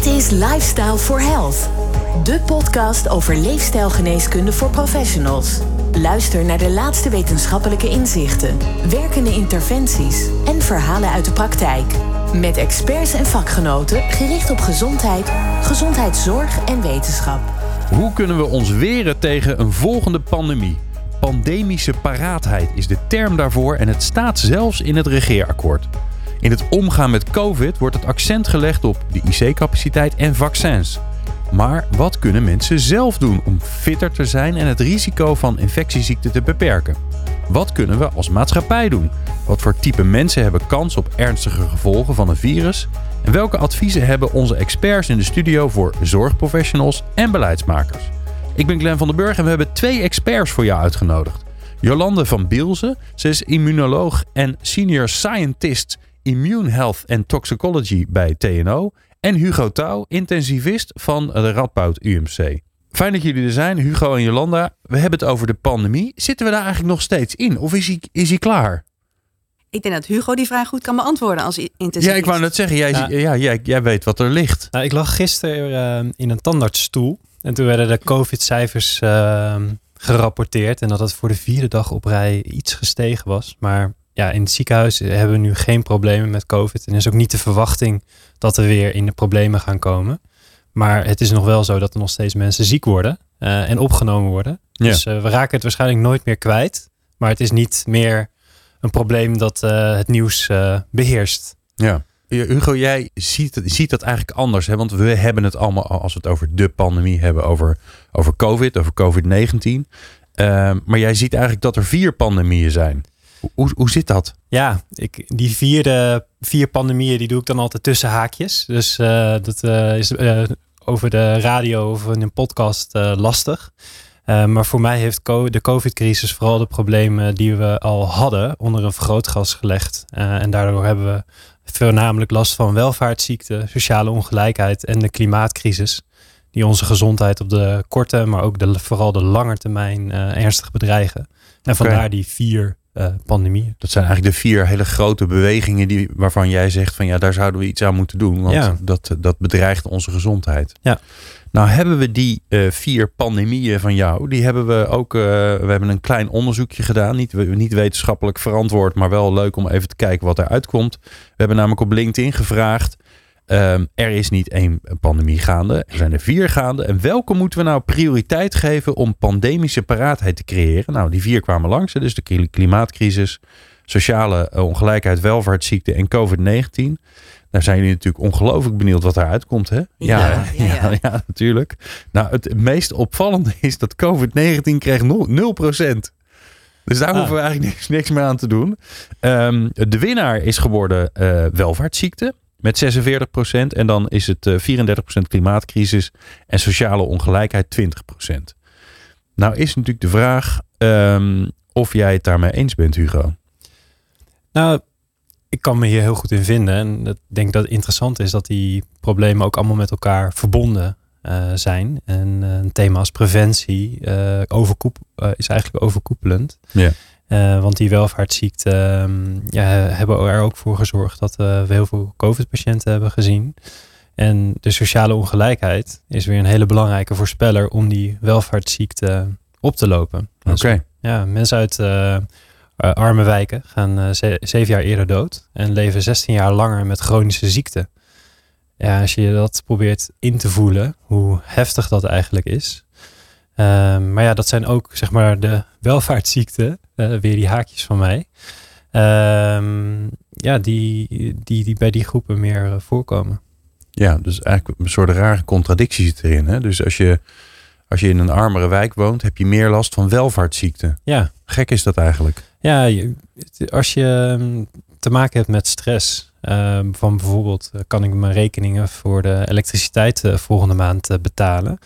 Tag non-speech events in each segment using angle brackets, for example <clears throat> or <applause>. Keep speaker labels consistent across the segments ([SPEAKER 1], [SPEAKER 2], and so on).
[SPEAKER 1] Dit is Lifestyle for Health, de podcast over leefstijlgeneeskunde voor professionals. Luister naar de laatste wetenschappelijke inzichten, werkende interventies en verhalen uit de praktijk. Met experts en vakgenoten gericht op gezondheid, gezondheidszorg en wetenschap.
[SPEAKER 2] Hoe kunnen we ons weren tegen een volgende pandemie? Pandemische paraatheid is de term daarvoor en het staat zelfs in het regeerakkoord. In het omgaan met COVID wordt het accent gelegd op de IC-capaciteit en vaccins. Maar wat kunnen mensen zelf doen om fitter te zijn en het risico van infectieziekten te beperken? Wat kunnen we als maatschappij doen? Wat voor type mensen hebben kans op ernstige gevolgen van een virus? En welke adviezen hebben onze experts in de studio voor zorgprofessionals en beleidsmakers? Ik ben Glenn van den Burg en we hebben twee experts voor jou uitgenodigd. Jolande van Bielsen, ze is immunoloog en senior scientist Immune Health and Toxicology bij TNO. En Hugo Touw, intensivist van de Radboud UMC. Fijn dat jullie er zijn, Hugo en Jolanda. We hebben het over de pandemie. Zitten we daar eigenlijk nog steeds in? Of is hij, is hij klaar?
[SPEAKER 3] Ik denk dat Hugo die vraag goed kan beantwoorden als intensivist.
[SPEAKER 2] Ja, ik wou net zeggen, jij, ja. jij, jij weet wat er ligt.
[SPEAKER 4] Nou, ik lag gisteren uh, in een tandartsstoel. En toen werden de COVID-cijfers uh, gerapporteerd. En dat het voor de vierde dag op rij iets gestegen was. Maar ja, in het ziekenhuis hebben we nu geen problemen met COVID. En is ook niet de verwachting dat we weer in de problemen gaan komen. Maar het is nog wel zo dat er nog steeds mensen ziek worden uh, en opgenomen worden. Ja. Dus uh, we raken het waarschijnlijk nooit meer kwijt. Maar het is niet meer een probleem dat uh, het nieuws beheerst.
[SPEAKER 2] Ja. Hugo, jij ziet, ziet dat eigenlijk anders. Hè? Want we hebben het allemaal, als we het over de pandemie hebben, over, over COVID, over COVID-19. maar jij ziet eigenlijk dat er vier pandemieën zijn. Hoe, hoe zit dat?
[SPEAKER 4] Ja, ik, die vierde, vier pandemieën die doe ik dan altijd tussen haakjes. Dus uh, dat uh, is uh, over de radio of in een podcast lastig. maar voor mij heeft de COVID-crisis vooral de problemen die we al hadden onder een vergrootglas gelegd. en daardoor hebben we voornamelijk last van welvaartsziekten, sociale ongelijkheid en de klimaatcrisis. Die onze gezondheid op de korte, maar ook de, vooral de lange termijn ernstig bedreigen. En vandaar die vier uh, pandemie.
[SPEAKER 2] Dat zijn eigenlijk de vier hele grote bewegingen die, waarvan jij zegt van ja, daar zouden we iets aan moeten doen. Want ja. dat, dat bedreigt onze gezondheid.
[SPEAKER 4] Ja.
[SPEAKER 2] Nou hebben we die uh, vier pandemieën van jou, die hebben we ook, uh, we hebben een klein onderzoekje gedaan. Niet, niet wetenschappelijk verantwoord, maar wel leuk om even te kijken wat eruit komt. We hebben namelijk op LinkedIn gevraagd. Um, er is niet één pandemie gaande, er zijn er vier gaande. En welke moeten we nou prioriteit geven om pandemische paraatheid te creëren? Nou, die vier kwamen langs. Dus de klimaatcrisis, sociale ongelijkheid, welvaartsziekte en COVID-19. Daar zijn jullie natuurlijk ongelooflijk benieuwd wat eruit komt, hè? <laughs>
[SPEAKER 3] Ja, ja, ja,
[SPEAKER 2] ja, natuurlijk. Nou, het meest opvallende is dat COVID-19 kreeg 0%. Dus daar ah. hoeven we eigenlijk niks, niks meer aan te doen. Um, de winnaar is geworden uh, welvaartsziekte met 46% En dan is het uh, 34% klimaatcrisis en sociale ongelijkheid 20% Nou is natuurlijk de vraag um, of jij het daarmee eens bent, Hugo.
[SPEAKER 4] Nou, ik kan me hier heel goed in vinden. En ik denk dat het interessant is dat die problemen ook allemaal met elkaar verbonden uh, zijn. En uh, een thema als preventie uh, overkoep, is eigenlijk overkoepelend.
[SPEAKER 2] Ja.
[SPEAKER 4] Uh, want die welvaartsziekten um, ja, hebben er ook voor gezorgd dat uh, we heel veel COVID-patiënten hebben gezien. En de sociale ongelijkheid is weer een hele belangrijke voorspeller om die welvaartsziekte op te lopen.
[SPEAKER 2] Oké. Okay.
[SPEAKER 4] Ja, mensen uit uh, arme wijken gaan ze zeven jaar eerder dood en leven 16 jaar langer met chronische ziekten. Ja, als je dat probeert in te voelen, hoe heftig dat eigenlijk is. Um, maar ja, dat zijn ook zeg maar de welvaartsziekten uh, weer die haakjes van mij. Um, ja, die, die, die bij die groepen meer uh, voorkomen.
[SPEAKER 2] Ja, dus eigenlijk een soort rare contradictie zit erin. Hè? Dus als je, als je in een armere wijk woont, heb je meer last van welvaartsziekten.
[SPEAKER 4] Ja.
[SPEAKER 2] Gek is dat eigenlijk.
[SPEAKER 4] Ja, je, als je ehm, te maken hebt met stress, uh, van bijvoorbeeld eh, kan ik mijn rekeningen voor de elektriciteit volgende maand betalen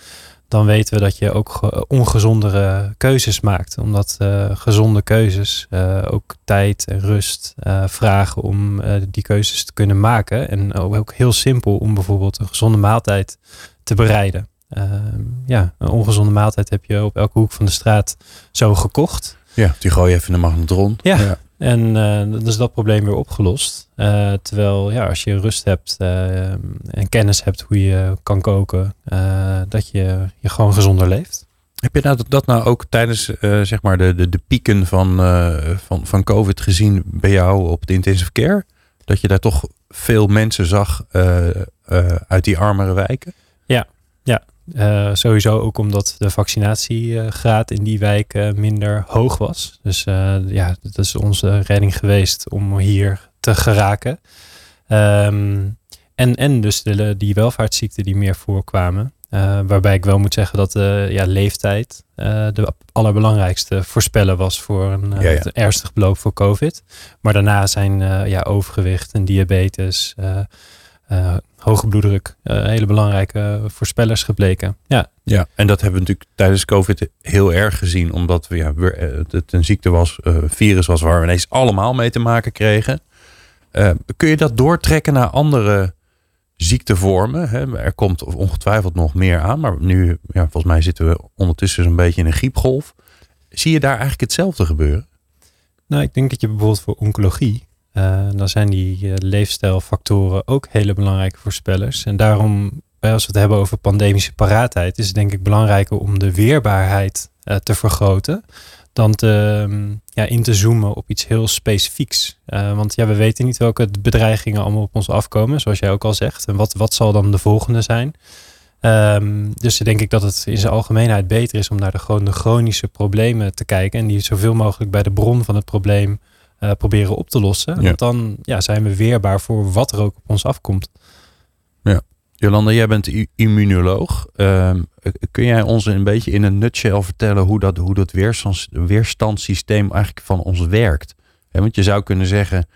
[SPEAKER 4] dan weten we dat je ook ongezondere keuzes maakt. Omdat uh, gezonde keuzes uh, ook tijd en rust uh, vragen om die keuzes te kunnen maken. En ook heel simpel om bijvoorbeeld een gezonde maaltijd te bereiden. Ehm, ja, een ongezonde maaltijd heb je op elke hoek van de straat zo gekocht.
[SPEAKER 2] Ja, die gooi je even in de magnetron.
[SPEAKER 4] Ja, ja. En uh, dan is dat probleem weer opgelost. Uh, terwijl ja, als je rust hebt uh, en kennis hebt hoe je kan koken, dat je, je gewoon gezonder leeft.
[SPEAKER 2] Heb je nou, dat nou ook tijdens zeg maar de, de, de pieken van, van, van COVID gezien bij jou op de intensive care? Dat je daar toch veel mensen zag uit die armere wijken?
[SPEAKER 4] Ja, ja. Uh, sowieso ook omdat de vaccinatiegraad in die wijk uh, minder hoog was. Dus uh, ja, dat is onze redding geweest om hier te geraken. Um, en, en dus de, die welvaartsziekten die meer voorkwamen. waarbij ik wel moet zeggen dat de ja, leeftijd de allerbelangrijkste voorspellen was voor een ja, ja. ernstig beloop voor COVID. Maar daarna zijn ja, overgewicht en diabetes, uh, hoge bloeddruk, uh, hele belangrijke voorspellers gebleken. Ja.
[SPEAKER 2] ja, en dat hebben we natuurlijk tijdens COVID heel erg gezien, omdat we, ja, eh, het een ziekte was, een virus was waar we ineens allemaal mee te maken kregen. kun je dat doortrekken naar andere ziektevormen? Hè? Er komt ongetwijfeld nog meer aan, maar nu, ja, volgens mij zitten we ondertussen zo'n beetje in een griepgolf. Zie je daar eigenlijk hetzelfde gebeuren?
[SPEAKER 4] Nou, ik denk dat je bijvoorbeeld voor oncologie uh, dan zijn die uh, leefstijlfactoren ook hele belangrijke voorspellers. En daarom, eh, als we het hebben over pandemische paraatheid, is het denk ik belangrijker om de weerbaarheid te vergroten. Dan te, um, ja, in te zoomen op iets heel specifieks. want ja, we weten niet welke bedreigingen allemaal op ons afkomen, zoals jij ook al zegt. En wat, wat zal dan de volgende zijn? Um, dus denk ik dat het in zijn algemeenheid beter is om naar de, gewoon de chronische problemen te kijken. En die zoveel mogelijk bij de bron van het probleem uh, proberen op te lossen. Want dan ja, zijn we weerbaar voor wat er ook op ons afkomt.
[SPEAKER 2] Ja. Jolanda, jij bent immunoloog. Uh, kun jij ons een beetje in een nutshell vertellen hoe dat, hoe dat weerstands, weerstandssysteem eigenlijk van ons werkt? want je zou kunnen zeggen,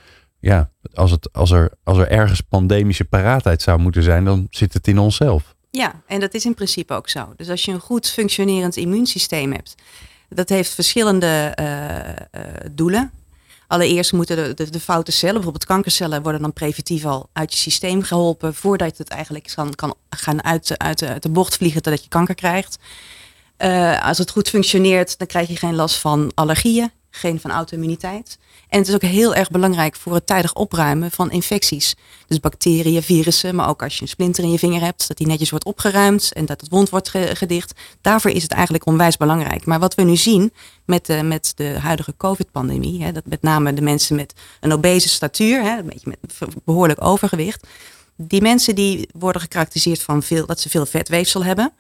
[SPEAKER 2] ja, als, het, als, er, als er ergens pandemische paraatheid zou moeten zijn, dan zit het in onszelf.
[SPEAKER 3] Ja, en dat is in principe ook zo. Dus als je een goed functionerend immuunsysteem hebt, dat heeft verschillende uh, uh, doelen. Allereerst moeten de, de, de, foute cellen, bijvoorbeeld kankercellen, worden dan preventief al uit je systeem geholpen voordat het eigenlijk kan, kan gaan uit, uit, de bocht vliegen totdat je kanker krijgt. Uh, als het goed functioneert, dan krijg je geen last van allergieën, geen van auto-immuniteit. En het is ook heel erg belangrijk voor het tijdig opruimen van infecties. Dus bacteriën, virussen, maar ook als je een splinter in je vinger hebt, dat die netjes wordt opgeruimd en dat het wond wordt gedicht. Daarvoor is het eigenlijk onwijs belangrijk. Maar wat we nu zien met de, met de huidige COVID-pandemie, dat met name de mensen met een obese statuur, hè, een beetje met behoorlijk overgewicht, die mensen die worden gekarakteriseerd van veel, dat ze veel vetweefsel hebben.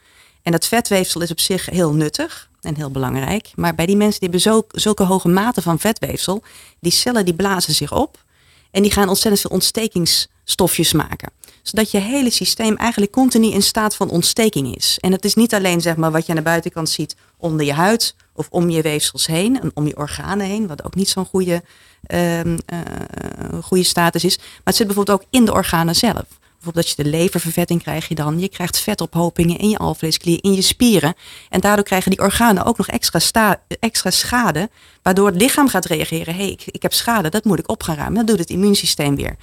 [SPEAKER 3] En dat vetweefsel is op zich heel nuttig en heel belangrijk. Maar bij die mensen die hebben zulke hoge mate van vetweefsel, die cellen die blazen zich op en die gaan ontzettend veel ontstekingsstofjes maken. Zodat je hele systeem eigenlijk continu in staat van ontsteking is. En het is niet alleen zeg maar, wat je aan de buitenkant ziet onder je huid of om je weefsels heen en om je organen heen, wat ook niet zo'n goede, uh, uh, goede status is. Maar het zit bijvoorbeeld ook in de organen zelf. Bijvoorbeeld je de leververvetting krijg je dan. Je krijgt vetophopingen in je alvleesklier, in je spieren. En daardoor krijgen die organen ook nog extra, extra schade. Waardoor het lichaam gaat reageren. Hé, hey, ik, ik heb schade, dat moet ik op gaan ruimen. Dat doet het immuunsysteem weer.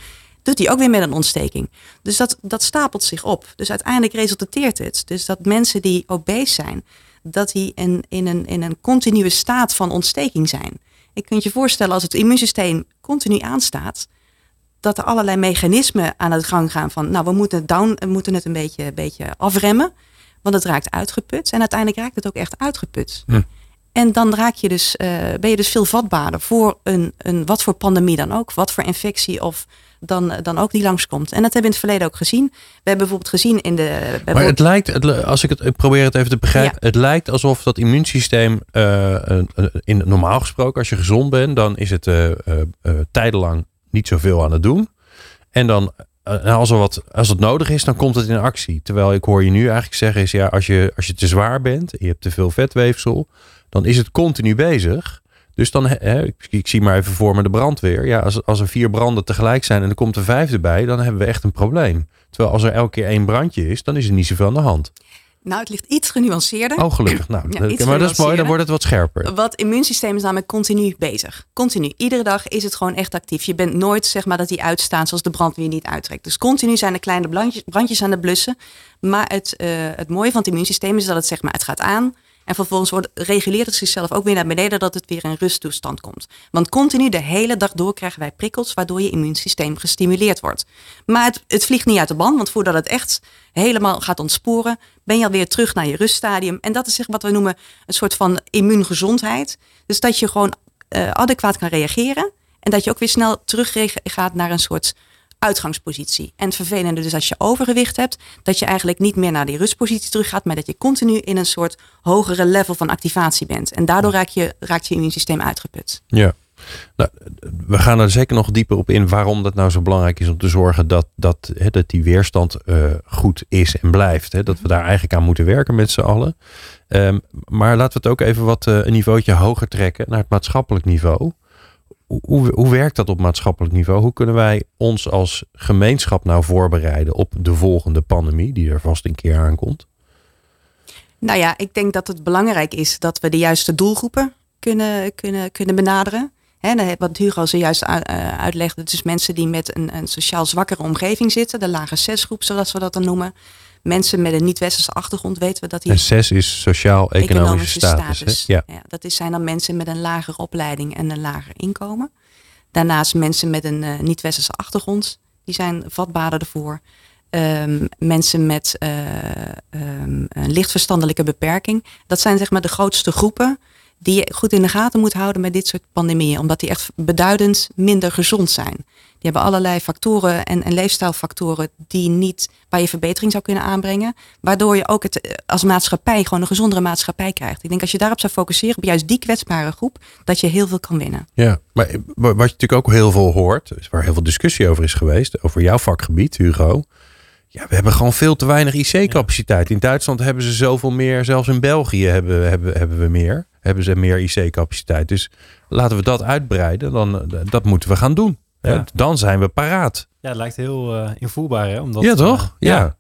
[SPEAKER 3] Doet hij ook weer met een ontsteking. Dus dat, dat stapelt zich op. Dus uiteindelijk resulteert het. Dus dat mensen die obese zijn, dat die in, in, een, in een continue staat van ontsteking zijn. Ik kunt je voorstellen als het immuunsysteem continu aanstaat, dat er allerlei mechanismen aan het gang gaan van, nou, we moeten het, down, we moeten het een beetje, beetje afremmen, want het raakt uitgeput. En uiteindelijk raakt het ook echt uitgeput. Hm. En dan raak je dus, uh, ben je dus veel vatbaarder voor een, een, wat voor pandemie dan ook, wat voor infectie of dan, dan ook die langskomt. En dat hebben we in het verleden ook gezien. We hebben bijvoorbeeld gezien in de.
[SPEAKER 2] Maar het lijkt, het, als ik het ik probeer het even te begrijpen, het lijkt alsof dat immuunsysteem, uh, in, normaal gesproken, als je gezond bent, dan is het uh, tijdenlang niet zoveel aan het doen. En dan, eh, als, er wat, als het nodig is, dan komt het in actie. Terwijl ik hoor je nu eigenlijk zeggen, is ja, als je, als je te zwaar bent, je hebt te veel vetweefsel, dan is het continu bezig. Dus dan, hè, ik, ik, zie maar even voor me de brandweer. Ja, als, als er vier branden tegelijk zijn en er komt een vijfde bij, dan hebben we echt een probleem. Terwijl als er elke keer één brandje is, dan is er niet zoveel aan de hand.
[SPEAKER 3] Nou, het ligt iets genuanceerder.
[SPEAKER 2] Oh, gelukkig. Nou, <clears throat> ja, maar dat is mooi, dan wordt het wat scherper.
[SPEAKER 3] Wat immuunsysteem is namelijk continu bezig. Continu. Iedere dag is het gewoon echt actief. Je bent nooit, zeg maar, dat die uitstaan zoals de brandweer niet uittrekt. Dus continu zijn er kleine brandjes, brandjes aan de blussen. Maar het, uh, het mooie van het immuunsysteem is dat het, zeg maar, het gaat aan En vervolgens wordt, reguleert het zichzelf ook weer naar beneden dat het weer in rusttoestand komt. Want continu de hele dag door krijgen wij prikkels waardoor je immuunsysteem gestimuleerd wordt. Maar het, het vliegt niet uit de band, want voordat het echt helemaal gaat ontsporen, ben je alweer terug naar je ruststadium. En dat is zeg wat we noemen een soort van immuungezondheid. Dus dat je gewoon uh, adequaat kan reageren. En dat je ook weer snel terug gaat naar een soort uitgangspositie. En het vervelende dus als je overgewicht hebt, dat je eigenlijk niet meer naar die rustpositie terug gaat, maar dat je continu in een soort hogere level van activatie bent. En daardoor raak je, raakt je immuunsysteem uitgeput.
[SPEAKER 2] Ja. Nou, we gaan er zeker nog dieper op in waarom dat nou zo belangrijk is om te zorgen dat, dat, dat die weerstand uh, goed is en blijft. Dat we daar eigenlijk aan moeten werken met z'n allen. Um, maar laten we het ook even wat uh, een niveautje hoger trekken naar het maatschappelijk niveau hoe, hoe werkt dat op maatschappelijk niveau? Hoe kunnen wij ons als gemeenschap nou voorbereiden op de volgende pandemie, die er vast een keer aankomt?
[SPEAKER 3] Nou ja, ik denk dat het belangrijk is dat we de juiste doelgroepen kunnen, kunnen, kunnen benaderen. Wat Hugo zojuist eh, uitlegde, dus mensen die met een, een sociaal zwakkere omgeving zitten, de lage zesgroep, zoals we dat dan noemen mensen met een niet-westerse achtergrond weten we dat die.
[SPEAKER 2] En zes is sociaal-economische status.
[SPEAKER 3] Ja. ja. dat is, zijn dan mensen met een lagere opleiding en een lager inkomen. Daarnaast mensen met een uh, niet-westerse achtergrond, die zijn vatbaarder ervoor. Um, mensen met uh, um, een lichtverstandelijke beperking. Dat zijn zeg maar de grootste groepen die je goed in de gaten moet houden met dit soort pandemieën. Omdat die echt beduidend minder gezond zijn. Die hebben allerlei factoren en, en leefstijlfactoren die niet, waar je verbetering zou kunnen aanbrengen. Waardoor je ook het eh, als maatschappij gewoon een gezondere maatschappij krijgt. Ik denk als je daarop zou focusseren, op juist die kwetsbare groep, dat je heel veel kan winnen.
[SPEAKER 2] Ja, maar wat je natuurlijk ook heel veel hoort, waar heel veel discussie over is geweest, over jouw vakgebied, Hugo. Ja, we hebben gewoon veel te weinig IC-capaciteit. In Duitsland hebben ze zoveel meer, zelfs in België hebben, hebben, hebben we meer. Hebben ze meer IC-capaciteit. Dus laten we dat uitbreiden. Dan, eh, dat moeten we gaan doen. Dan zijn we paraat.
[SPEAKER 4] Ja, het lijkt heel uh, invoerbaar. Hè?
[SPEAKER 2] Omdat, ja, toch?
[SPEAKER 4] Uh, ja.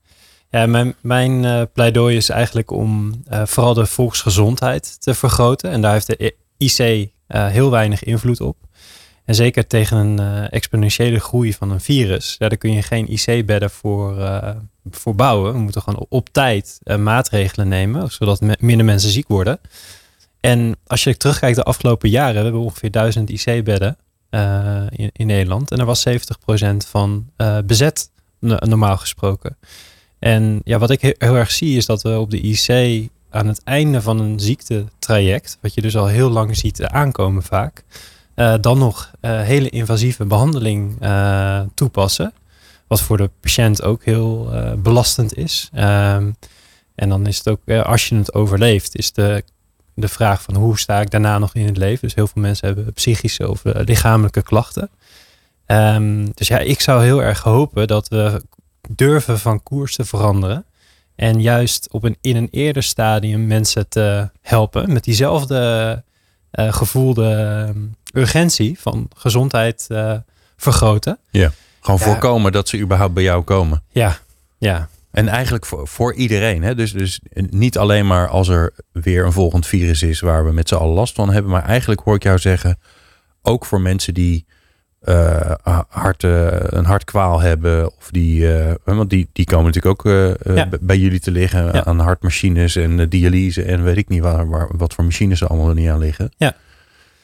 [SPEAKER 4] ja. mijn, mijn pleidooi is eigenlijk om vooral de volksgezondheid te vergroten. En daar heeft de IC heel weinig invloed op. En zeker tegen een exponentiële groei van een virus, ja, daar kun je geen IC-bedden voor, voor bouwen. We moeten gewoon op tijd maatregelen nemen, zodat minder mensen ziek worden. En als je terugkijkt de afgelopen jaren, we hebben ongeveer duizend IC-bedden in, in, Nederland. En er was 70% van bezet, normaal gesproken. En ja, wat ik heel erg zie is dat we op de IC aan het einde van een ziektetraject, wat je dus al heel lang ziet aankomen vaak, dan nog hele invasieve behandeling toepassen. Wat voor de patiënt ook heel belastend is. Um, en dan is het ook, als je het overleeft, is de, de vraag van hoe sta ik daarna nog in het leven. Dus heel veel mensen hebben psychische of lichamelijke klachten. Um, dus ja, ik zou heel erg hopen dat we durven van koers te veranderen. En juist op een, in een eerder stadium mensen te helpen met diezelfde uh, gevoelde ehm, urgentie van gezondheid uh, vergroten.
[SPEAKER 2] Ja, gewoon voorkomen dat ze überhaupt bij jou komen.
[SPEAKER 4] Ja, ja.
[SPEAKER 2] En eigenlijk voor, voor iedereen. Hè? Dus, dus niet alleen maar als er weer een volgend virus is waar we met z'n allen last van hebben. Maar eigenlijk hoor ik jou zeggen, ook voor mensen die uh, hart, uh, een hartkwaal hebben. Of die, uh, want die, die komen natuurlijk ook ja. bij jullie te liggen ja. aan hartmachines en dialyse en weet ik niet waar, waar, wat voor machines er allemaal niet aan liggen.
[SPEAKER 4] Ja.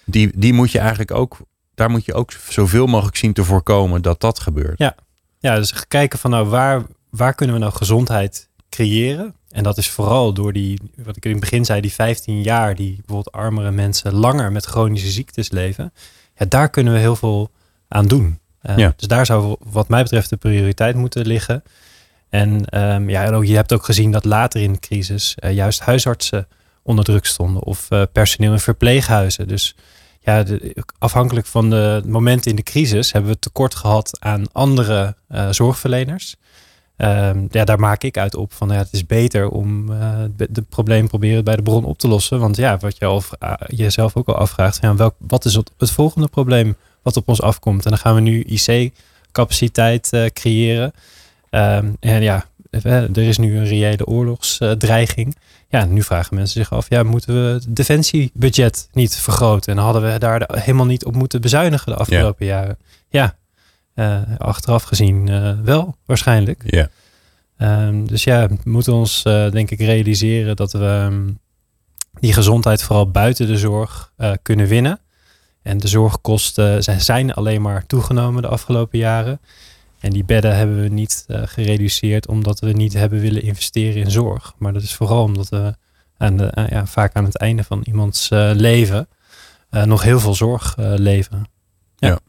[SPEAKER 2] Die, die moet je eigenlijk ook, daar moet je ook zoveel mogelijk zien te voorkomen dat dat gebeurt.
[SPEAKER 4] Ja, ja dus kijken van nou waar, waar kunnen we nou gezondheid creëren? En dat is vooral door die, wat ik in het begin zei, die 15 jaar die bijvoorbeeld armere mensen langer met chronische ziektes leven. Ja, daar kunnen we heel veel aan doen. Uh, ja. Dus daar zou wat mij betreft de prioriteit moeten liggen. En um, ja, je hebt ook gezien dat later in de crisis uh, juist huisartsen onder druk stonden of uh, personeel in verpleeghuizen. Dus ja, de, afhankelijk van de momenten in de crisis hebben we tekort gehad aan andere zorgverleners. Um, ja, daar maak ik uit op van ja, het is beter om het probleem proberen bij de bron op te lossen. Want ja, wat je al, jezelf ook al afvraagt, ja, welk, wat is het, het volgende probleem wat op ons afkomt. En dan gaan we nu IC-capaciteit uh, creëren. Um, en ja, er is nu een reële oorlogsdreiging. ja, nu vragen mensen zich af, ja, moeten we het defensiebudget niet vergroten? En hadden we daar helemaal niet op moeten bezuinigen de afgelopen ja. jaren? Ja, achteraf gezien uh, wel, waarschijnlijk.
[SPEAKER 2] Ja.
[SPEAKER 4] Um, dus ja, we moeten ons denk ik realiseren dat we um, die gezondheid vooral buiten de zorg kunnen winnen. En de zorgkosten zijn, zijn alleen maar toegenomen de afgelopen jaren. En die bedden hebben we niet gereduceerd omdat we niet hebben willen investeren in zorg. Maar dat is vooral omdat we aan de, ja, vaak aan het einde van iemands leven nog heel veel zorg leveren.
[SPEAKER 2] Ja.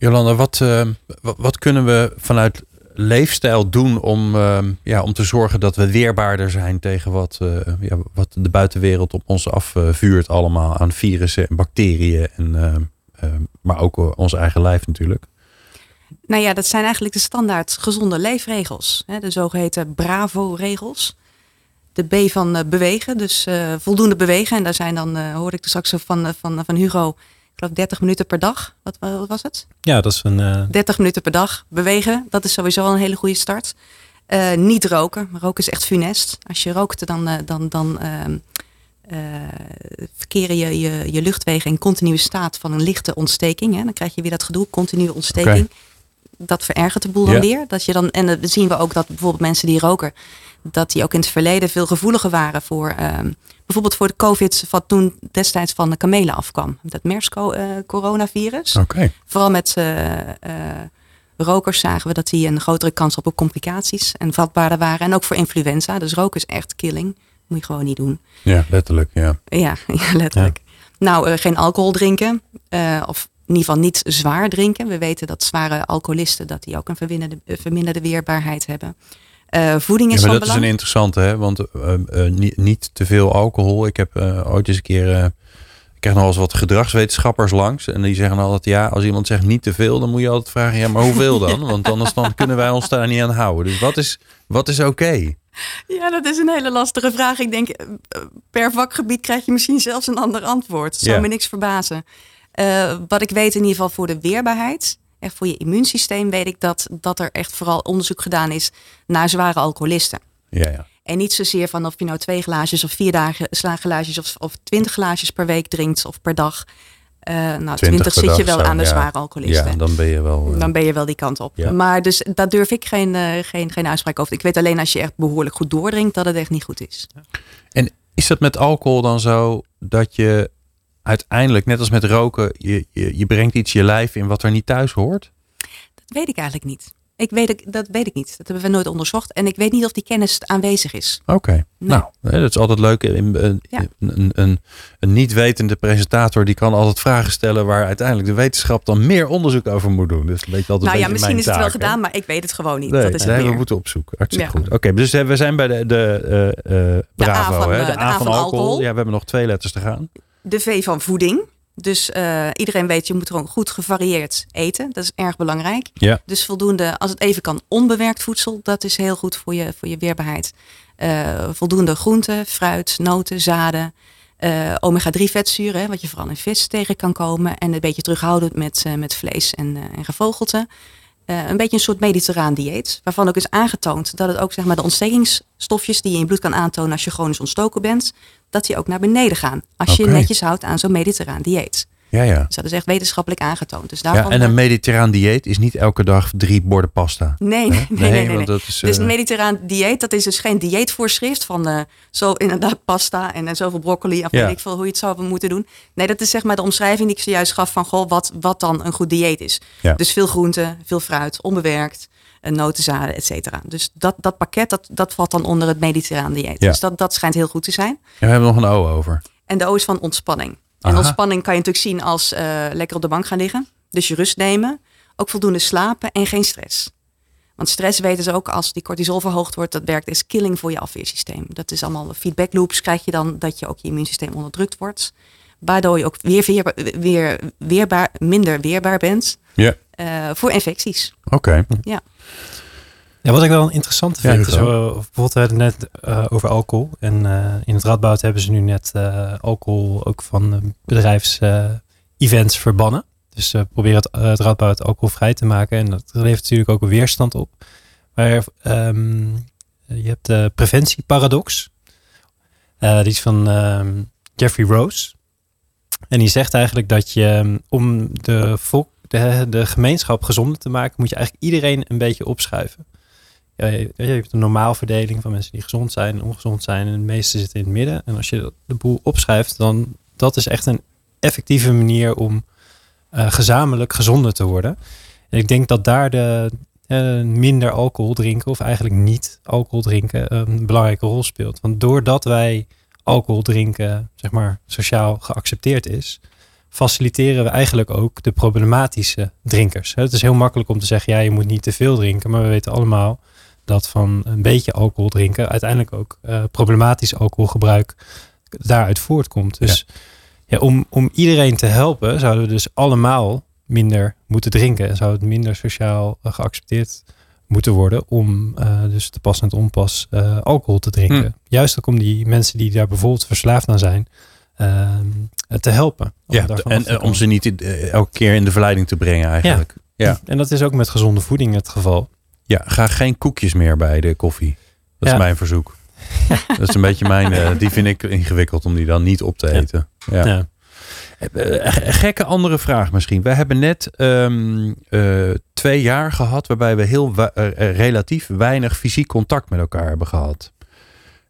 [SPEAKER 2] Jolanda, wat, uh, wat, kunnen we vanuit leefstijl doen om, uh, ja, om te zorgen dat we weerbaarder zijn tegen wat, uh, ja, wat de buitenwereld op ons afvuurt allemaal aan virussen en bacteriën, en, maar ook ons eigen lijf natuurlijk?
[SPEAKER 3] Nou ja, dat zijn eigenlijk de standaard gezonde leefregels. Hè, de zogeheten BRAVO-regels. De B van bewegen, dus voldoende bewegen. En daar zijn dan, hoorde ik er straks van, van, van Hugo, geloof 30 minuten per dag. Wat, wat was het?
[SPEAKER 4] Ja, dat is een. Uh...
[SPEAKER 3] 30 minuten per dag bewegen. Dat is sowieso al een hele goede start. Uh, niet roken. Roken is echt funest. Als je rookt, dan, uh, dan, dan uh, verkeren je, je je luchtwegen in continue staat van een lichte ontsteking. Hè. Dan krijg je weer dat gedoe, continue ontsteking. Okay. Dat verergert de boel dan weer. Dat je dan, en dan zien we ook dat bijvoorbeeld mensen die roken, dat die ook in het verleden veel gevoeliger waren voor bijvoorbeeld voor de COVID, wat toen destijds van de kamelen afkwam. Dat MERS-coronavirus.
[SPEAKER 2] Uh, okay.
[SPEAKER 3] Vooral met uh, uh, rokers zagen we dat die een grotere kans op complicaties en vatbaarder waren. En ook voor influenza. Dus roken is echt killing. Moet je gewoon niet doen.
[SPEAKER 2] Ja, letterlijk. Ja,
[SPEAKER 3] ja, <laughs> ja letterlijk. Ja. Nou, geen alcohol drinken. of in ieder geval niet zwaar drinken. We weten dat zware alcoholisten dat die ook een verminderde, verminderde weerbaarheid hebben. Uh, voeding is
[SPEAKER 2] ja,
[SPEAKER 3] maar
[SPEAKER 2] dat is een interessante, hè? want uh, uh, niet, niet, te veel alcohol. Ik heb ooit eens een keer, ik krijg nog eens wat gedragswetenschappers langs. En die zeggen altijd, ja, als iemand zegt niet te veel, dan moet je altijd vragen, ja, maar hoeveel dan? <laughs> Want anders dan kunnen wij ons daar niet aan houden. Dus wat is, wat is oké? Okay?
[SPEAKER 3] Ja, dat is een hele lastige vraag. Ik denk, per vakgebied krijg je misschien zelfs een ander antwoord. Zou ja. me niks verbazen. wat ik weet in ieder geval voor de weerbaarheid echt voor je immuunsysteem weet ik dat, dat er echt vooral onderzoek gedaan is naar zware alcoholisten.
[SPEAKER 2] Ja, ja.
[SPEAKER 3] En niet zozeer van of je nou twee glaasjes of vier dagen slagglaasjes of, of twintig glaasjes per week drinkt of per dag. Uh, nou, twintig zit je wel zo, aan de ja. zware alcoholisten.
[SPEAKER 2] Ja, dan ben je wel.
[SPEAKER 3] Uh, dan ben je wel die kant op. Ja. Maar dus daar durf ik geen, uh, geen, geen uitspraak over. Ik weet alleen als je echt behoorlijk goed doordrinkt dat het echt niet goed is.
[SPEAKER 2] En is dat met alcohol dan zo dat je uiteindelijk, net als met roken, je, je, je brengt iets je lijf in wat er niet thuis hoort?
[SPEAKER 3] Dat weet ik eigenlijk niet. Ik weet, dat weet ik niet. Dat hebben we nooit onderzocht. En ik weet niet of die kennis aanwezig is.
[SPEAKER 2] Oké. Okay. Nee. Nou, dat is altijd leuk. Een, ja. een, een, een, niet wetende presentator die kan altijd vragen stellen waar uiteindelijk de wetenschap dan meer onderzoek over moet doen. Dus weet je altijd
[SPEAKER 3] nou ja, misschien
[SPEAKER 2] is
[SPEAKER 3] het wel gedaan, maar ik weet het gewoon niet.
[SPEAKER 2] Nee,
[SPEAKER 3] dat is
[SPEAKER 2] nee,
[SPEAKER 3] het
[SPEAKER 2] we moeten opzoeken. Hartstikke ja. goed. Oké, okay, dus we zijn bij de, de uh, uh, Bravo,
[SPEAKER 3] de A van,
[SPEAKER 2] hè?
[SPEAKER 3] de,
[SPEAKER 2] de,
[SPEAKER 3] A, A van, van alcohol. alcohol.
[SPEAKER 2] Ja, we hebben nog twee letters te gaan.
[SPEAKER 3] De V van voeding. Dus uh, iedereen weet, je moet gewoon goed gevarieerd eten. Dat is erg belangrijk.
[SPEAKER 2] Ja.
[SPEAKER 3] Dus voldoende, als het even kan, onbewerkt voedsel. Dat is heel goed voor je, voor je weerbaarheid. Uh, voldoende groenten, fruit, noten, zaden. Uh, omega-3 vetzuren, wat je vooral in vis tegen kan komen. En een beetje terughoudend met, met vlees en, en gevogelte. Een beetje een soort mediterraan dieet. Waarvan ook is aangetoond dat het ook zeg maar, de ontstekingsstofjes die je in je bloed kan aantonen als je chronisch ontstoken bent dat die ook naar beneden gaan. Als je je netjes houdt aan zo'n mediterraan dieet.
[SPEAKER 2] Ja, ja.
[SPEAKER 3] Dus dat is echt wetenschappelijk aangetoond. Dus
[SPEAKER 2] ja
[SPEAKER 3] daarvan,
[SPEAKER 2] en een
[SPEAKER 3] eh,
[SPEAKER 2] mediterraan dieet is niet elke dag drie borden pasta.
[SPEAKER 3] Nee, <laughs> nee, nee, nee. nee,
[SPEAKER 2] want
[SPEAKER 3] nee.
[SPEAKER 2] dat is,
[SPEAKER 3] Dus
[SPEAKER 2] eh,
[SPEAKER 3] een mediterraan dieet, dat is dus geen dieetvoorschrift van eh, zo inderdaad pasta en, en zoveel broccoli. Of
[SPEAKER 2] Ja.
[SPEAKER 3] weet ik veel hoe je het zou moeten doen. Nee, dat is zeg maar de omschrijving die ik zojuist gaf van goh, wat, wat dan een goed dieet is.
[SPEAKER 2] Ja.
[SPEAKER 3] Dus veel groente, veel fruit, onbewerkt, eh, notenzaden, et cetera. Dus dat, dat pakket, dat, dat valt dan onder het mediterraan dieet.
[SPEAKER 2] Ja.
[SPEAKER 3] Dus dat, dat schijnt heel goed te zijn.
[SPEAKER 2] ja, we hebben nog een O over.
[SPEAKER 3] En de O is van ontspanning. En
[SPEAKER 2] Aha.
[SPEAKER 3] ontspanning kan je natuurlijk zien als eh, lekker op de bank gaan liggen. Dus je rust nemen. Ook voldoende slapen en geen stress. Want stress weten ze ook als die cortisol verhoogd wordt. Dat werkt is killing voor je afweersysteem. Dat is allemaal feedback loops krijg je dan. Dat je ook je immuunsysteem onderdrukt wordt. Waardoor je ook weer, weerbaar, weer weerbaar, minder weerbaar bent
[SPEAKER 2] Ja,
[SPEAKER 3] eh, voor infecties.
[SPEAKER 2] oké.
[SPEAKER 4] Ja, wat ik wel interessant
[SPEAKER 2] Ja,
[SPEAKER 4] vind, is bijvoorbeeld we hadden het net uh, over alcohol. En uh, in het Radboud hebben ze nu net uh, alcohol ook van bedrijfs-events verbannen. Dus uh, proberen het, het Radboud alcoholvrij te maken. En dat levert natuurlijk ook een weerstand op. Maar um, je hebt de preventieparadox. Die is van um, Jeffrey Rose. En die zegt eigenlijk dat je um, om de, volk, de, de gemeenschap gezonder te maken, moet je eigenlijk iedereen een beetje opschuiven. Je, hebt een normaalverdeling van mensen die gezond zijn en ongezond zijn. En de meeste zitten in het midden. En als je de boel opschrijft, dan dat is echt een effectieve manier om uh, gezamenlijk gezonder te worden. En ik denk dat daar de uh, minder alcohol drinken, of eigenlijk niet alcohol drinken, een belangrijke rol speelt. Want doordat wij alcohol drinken, zeg maar, sociaal geaccepteerd is, faciliteren we eigenlijk ook de problematische drinkers. Het is heel makkelijk om te zeggen, ja, je moet niet te veel drinken, maar we weten allemaal dat van een beetje alcohol drinken uiteindelijk ook uh, problematisch alcoholgebruik daaruit voortkomt. Dus ja. om, om iedereen te helpen, zouden we dus allemaal minder moeten drinken. En zou het minder sociaal uh, geaccepteerd moeten worden om uh, dus te pas en te onpas alcohol te drinken. Hm. Juist ook om die mensen die daar bijvoorbeeld verslaafd aan zijn, ehm, te helpen.
[SPEAKER 2] Ja, en om ze niet elke keer in de verleiding te brengen eigenlijk.
[SPEAKER 4] Ja. ja. En dat is ook met gezonde voeding het geval.
[SPEAKER 2] Ja, ga geen koekjes meer bij de koffie. Dat is mijn verzoek. <laughs> dat is een beetje mijn. Uh, die vind ik ingewikkeld om die dan niet op te eten. Ja. ja. Eh, gekke andere vraag misschien. We hebben net um, uh, twee jaar gehad waarbij we heel relatief weinig fysiek contact met elkaar hebben gehad.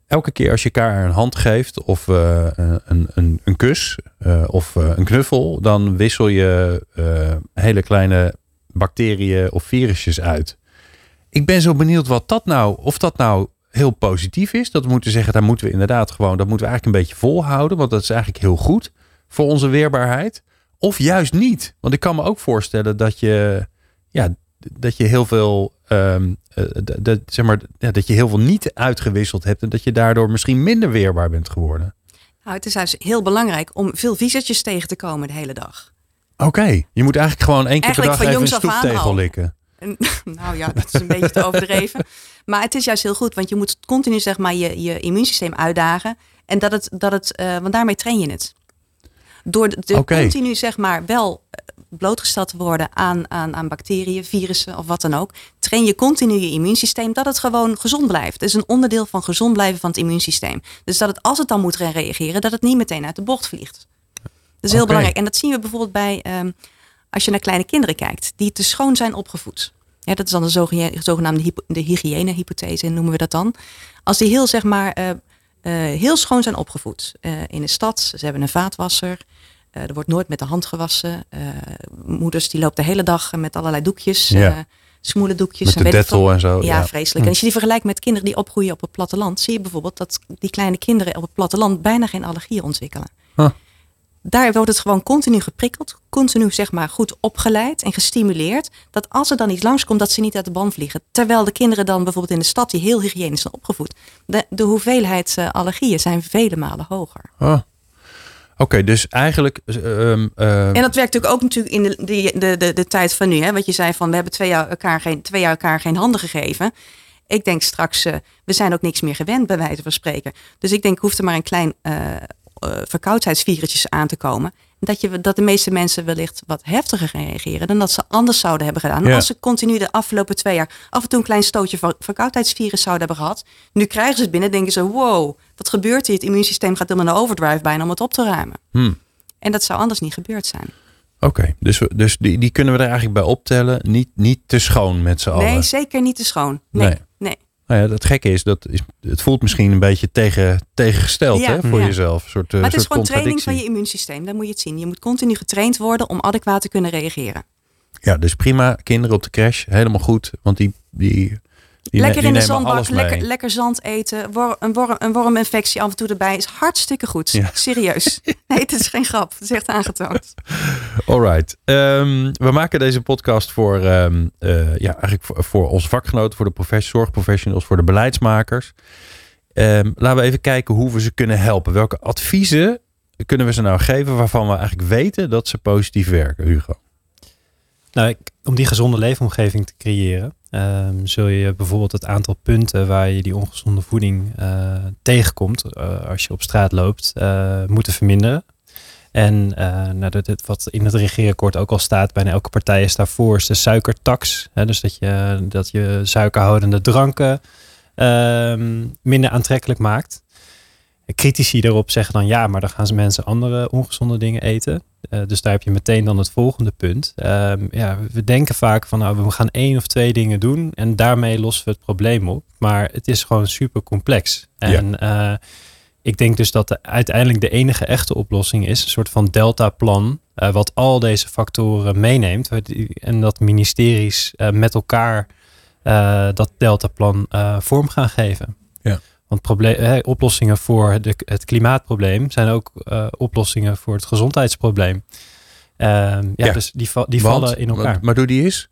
[SPEAKER 2] Elke keer als je elkaar een hand geeft of een, een, een, kus of een knuffel, dan wissel je hele kleine bacteriën of virusjes uit ik ben zo benieuwd wat dat nou, of dat nou heel positief is. Dat we moeten zeggen, daar moeten we inderdaad gewoon, dat moeten we eigenlijk een beetje volhouden. Want dat is eigenlijk heel goed voor onze weerbaarheid. Of juist niet. Want ik kan me ook voorstellen dat je, ja, dat je heel veel, um, dat, zeg maar, ja, dat je heel veel niet uitgewisseld hebt. En dat je daardoor misschien minder weerbaar bent geworden.
[SPEAKER 3] Nou, het is juist heel belangrijk om veel visertjes tegen te komen de hele dag.
[SPEAKER 2] Oké, je moet eigenlijk gewoon één keer per dag even een stoeptegel likken. <laughs>
[SPEAKER 3] nou ja, dat is een beetje te overdreven. Maar het is juist heel goed, want je moet continu zeg maar, je, je immuunsysteem uitdagen. En dat het, dat het uh, want daarmee train je het. Door de, continu zeg maar wel eh, blootgesteld te worden aan, aan, aan bacteriën, virussen of wat dan ook, train je continu je immuunsysteem dat het gewoon gezond blijft. Het is een onderdeel van gezond blijven van het immuunsysteem. Dus dat het als het dan moet reageren, dat het niet meteen uit de bocht vliegt. Dat is heel belangrijk. En dat zien we bijvoorbeeld bij um, als je naar kleine kinderen kijkt, die te schoon zijn opgevoed. Ja, dat is dan de zogenaamde de hygiënehypothese, noemen we dat dan. Als die heel, zeg maar, uh, uh, heel schoon zijn opgevoed uh, in de stad, ze hebben een vaatwasser, er wordt nooit met de hand gewassen. moeders die lopen de hele dag met allerlei doekjes, ja. smoele doekjes.
[SPEAKER 2] Met de dettel en zo.
[SPEAKER 3] Ja, ja, vreselijk. En hm. als je die vergelijkt met kinderen die opgroeien op het platteland, zie je bijvoorbeeld dat die kleine kinderen op het platteland bijna geen allergieën ontwikkelen. Huh daar wordt het gewoon continu geprikkeld, continu zeg maar goed opgeleid en gestimuleerd. Dat als er dan iets langskomt, dat ze niet uit de band vliegen. Terwijl de kinderen dan bijvoorbeeld in de stad, die heel hygiënisch zijn opgevoed, de, de hoeveelheid uh, allergieën zijn vele malen hoger.
[SPEAKER 2] Oh. Oké, dus eigenlijk.
[SPEAKER 3] Um, en dat werkt natuurlijk ook natuurlijk in de, de, de, de, tijd van nu. Hè? Wat je zei van we hebben twee jaar elkaar geen, twee jaar elkaar geen handen gegeven. Ik denk straks, uh, we zijn ook niks meer gewend, bij wijze van spreken. Dus ik denk, hoeft er maar een klein uh, verkoudheidsvirusjes aan te komen. Dat, je, dat de meeste mensen wellicht wat heftiger reageren dan dat ze anders zouden hebben gedaan. Als ze continu de afgelopen twee jaar af en toe een klein stootje van verkoudheidsvirus zouden hebben gehad. Nu krijgen ze het binnen, denken ze: wow, wat gebeurt hier? Het immuunsysteem gaat helemaal naar overdrive bijna om het op te ruimen. Hmm. En dat zou anders niet gebeurd zijn.
[SPEAKER 2] Oké, dus, dus die, die kunnen we er eigenlijk bij optellen. Niet, niet te schoon met z'n allen.
[SPEAKER 3] Nee, zeker niet te schoon. Nee, nee.
[SPEAKER 2] Nou ja, het gekke is dat is, het voelt misschien een beetje tegen, tegengesteld hè, voor jezelf. Een soort,
[SPEAKER 3] maar het
[SPEAKER 2] soort
[SPEAKER 3] is gewoon training van je immuunsysteem. Dan moet je het zien. Je moet continu getraind worden om adequaat te kunnen reageren.
[SPEAKER 2] Ja, dus prima. Kinderen op de crash, helemaal goed. Want die, die
[SPEAKER 3] lekker in de zandbak, lekker, lekker zand eten. een, worm, een worminfectie af en toe erbij is hartstikke goed. Serieus. <laughs> Nee, het is geen grap. Het is echt aangetoond.
[SPEAKER 2] Alright. Um, we maken deze podcast voor, um, uh, ja, eigenlijk voor, voor onze vakgenoten, voor de zorgprofessionals, voor de beleidsmakers. Um, laten we even kijken hoe we ze kunnen helpen. Welke adviezen kunnen we ze nou geven waarvan we eigenlijk weten dat ze positief werken, Hugo?
[SPEAKER 4] Nou, om die gezonde leefomgeving te creëren, um, zul je bijvoorbeeld het aantal punten waar je die ongezonde voeding uh, tegenkomt uh, als je op straat loopt, uh, moeten verminderen. En nou, dat, wat in het regeerakkoord ook al staat, bijna elke partij is daarvoor, is de suikertax. Hè, dus dat je, dat je suikerhoudende dranken ehm, minder aantrekkelijk maakt. Critici erop zeggen dan ja, maar dan gaan ze mensen andere ongezonde dingen eten. Uh, dus daar heb je meteen dan het volgende punt. Um, ja, we denken vaak van nou, we gaan één of twee dingen doen en daarmee lossen we het probleem op. Maar het is gewoon super complex. En ja. uh, ik denk dus dat de, uiteindelijk de enige echte oplossing is een soort van delta-plan, uh, wat al deze factoren meeneemt en dat ministeries met elkaar dat delta-plan vorm gaan geven.
[SPEAKER 2] Ja.
[SPEAKER 4] Want probleem, oplossingen voor de, het klimaatprobleem zijn ook uh, oplossingen voor het gezondheidsprobleem. Uh, ja, ja, dus die, die
[SPEAKER 2] Want,
[SPEAKER 4] vallen in elkaar.
[SPEAKER 2] Maar doe die eens?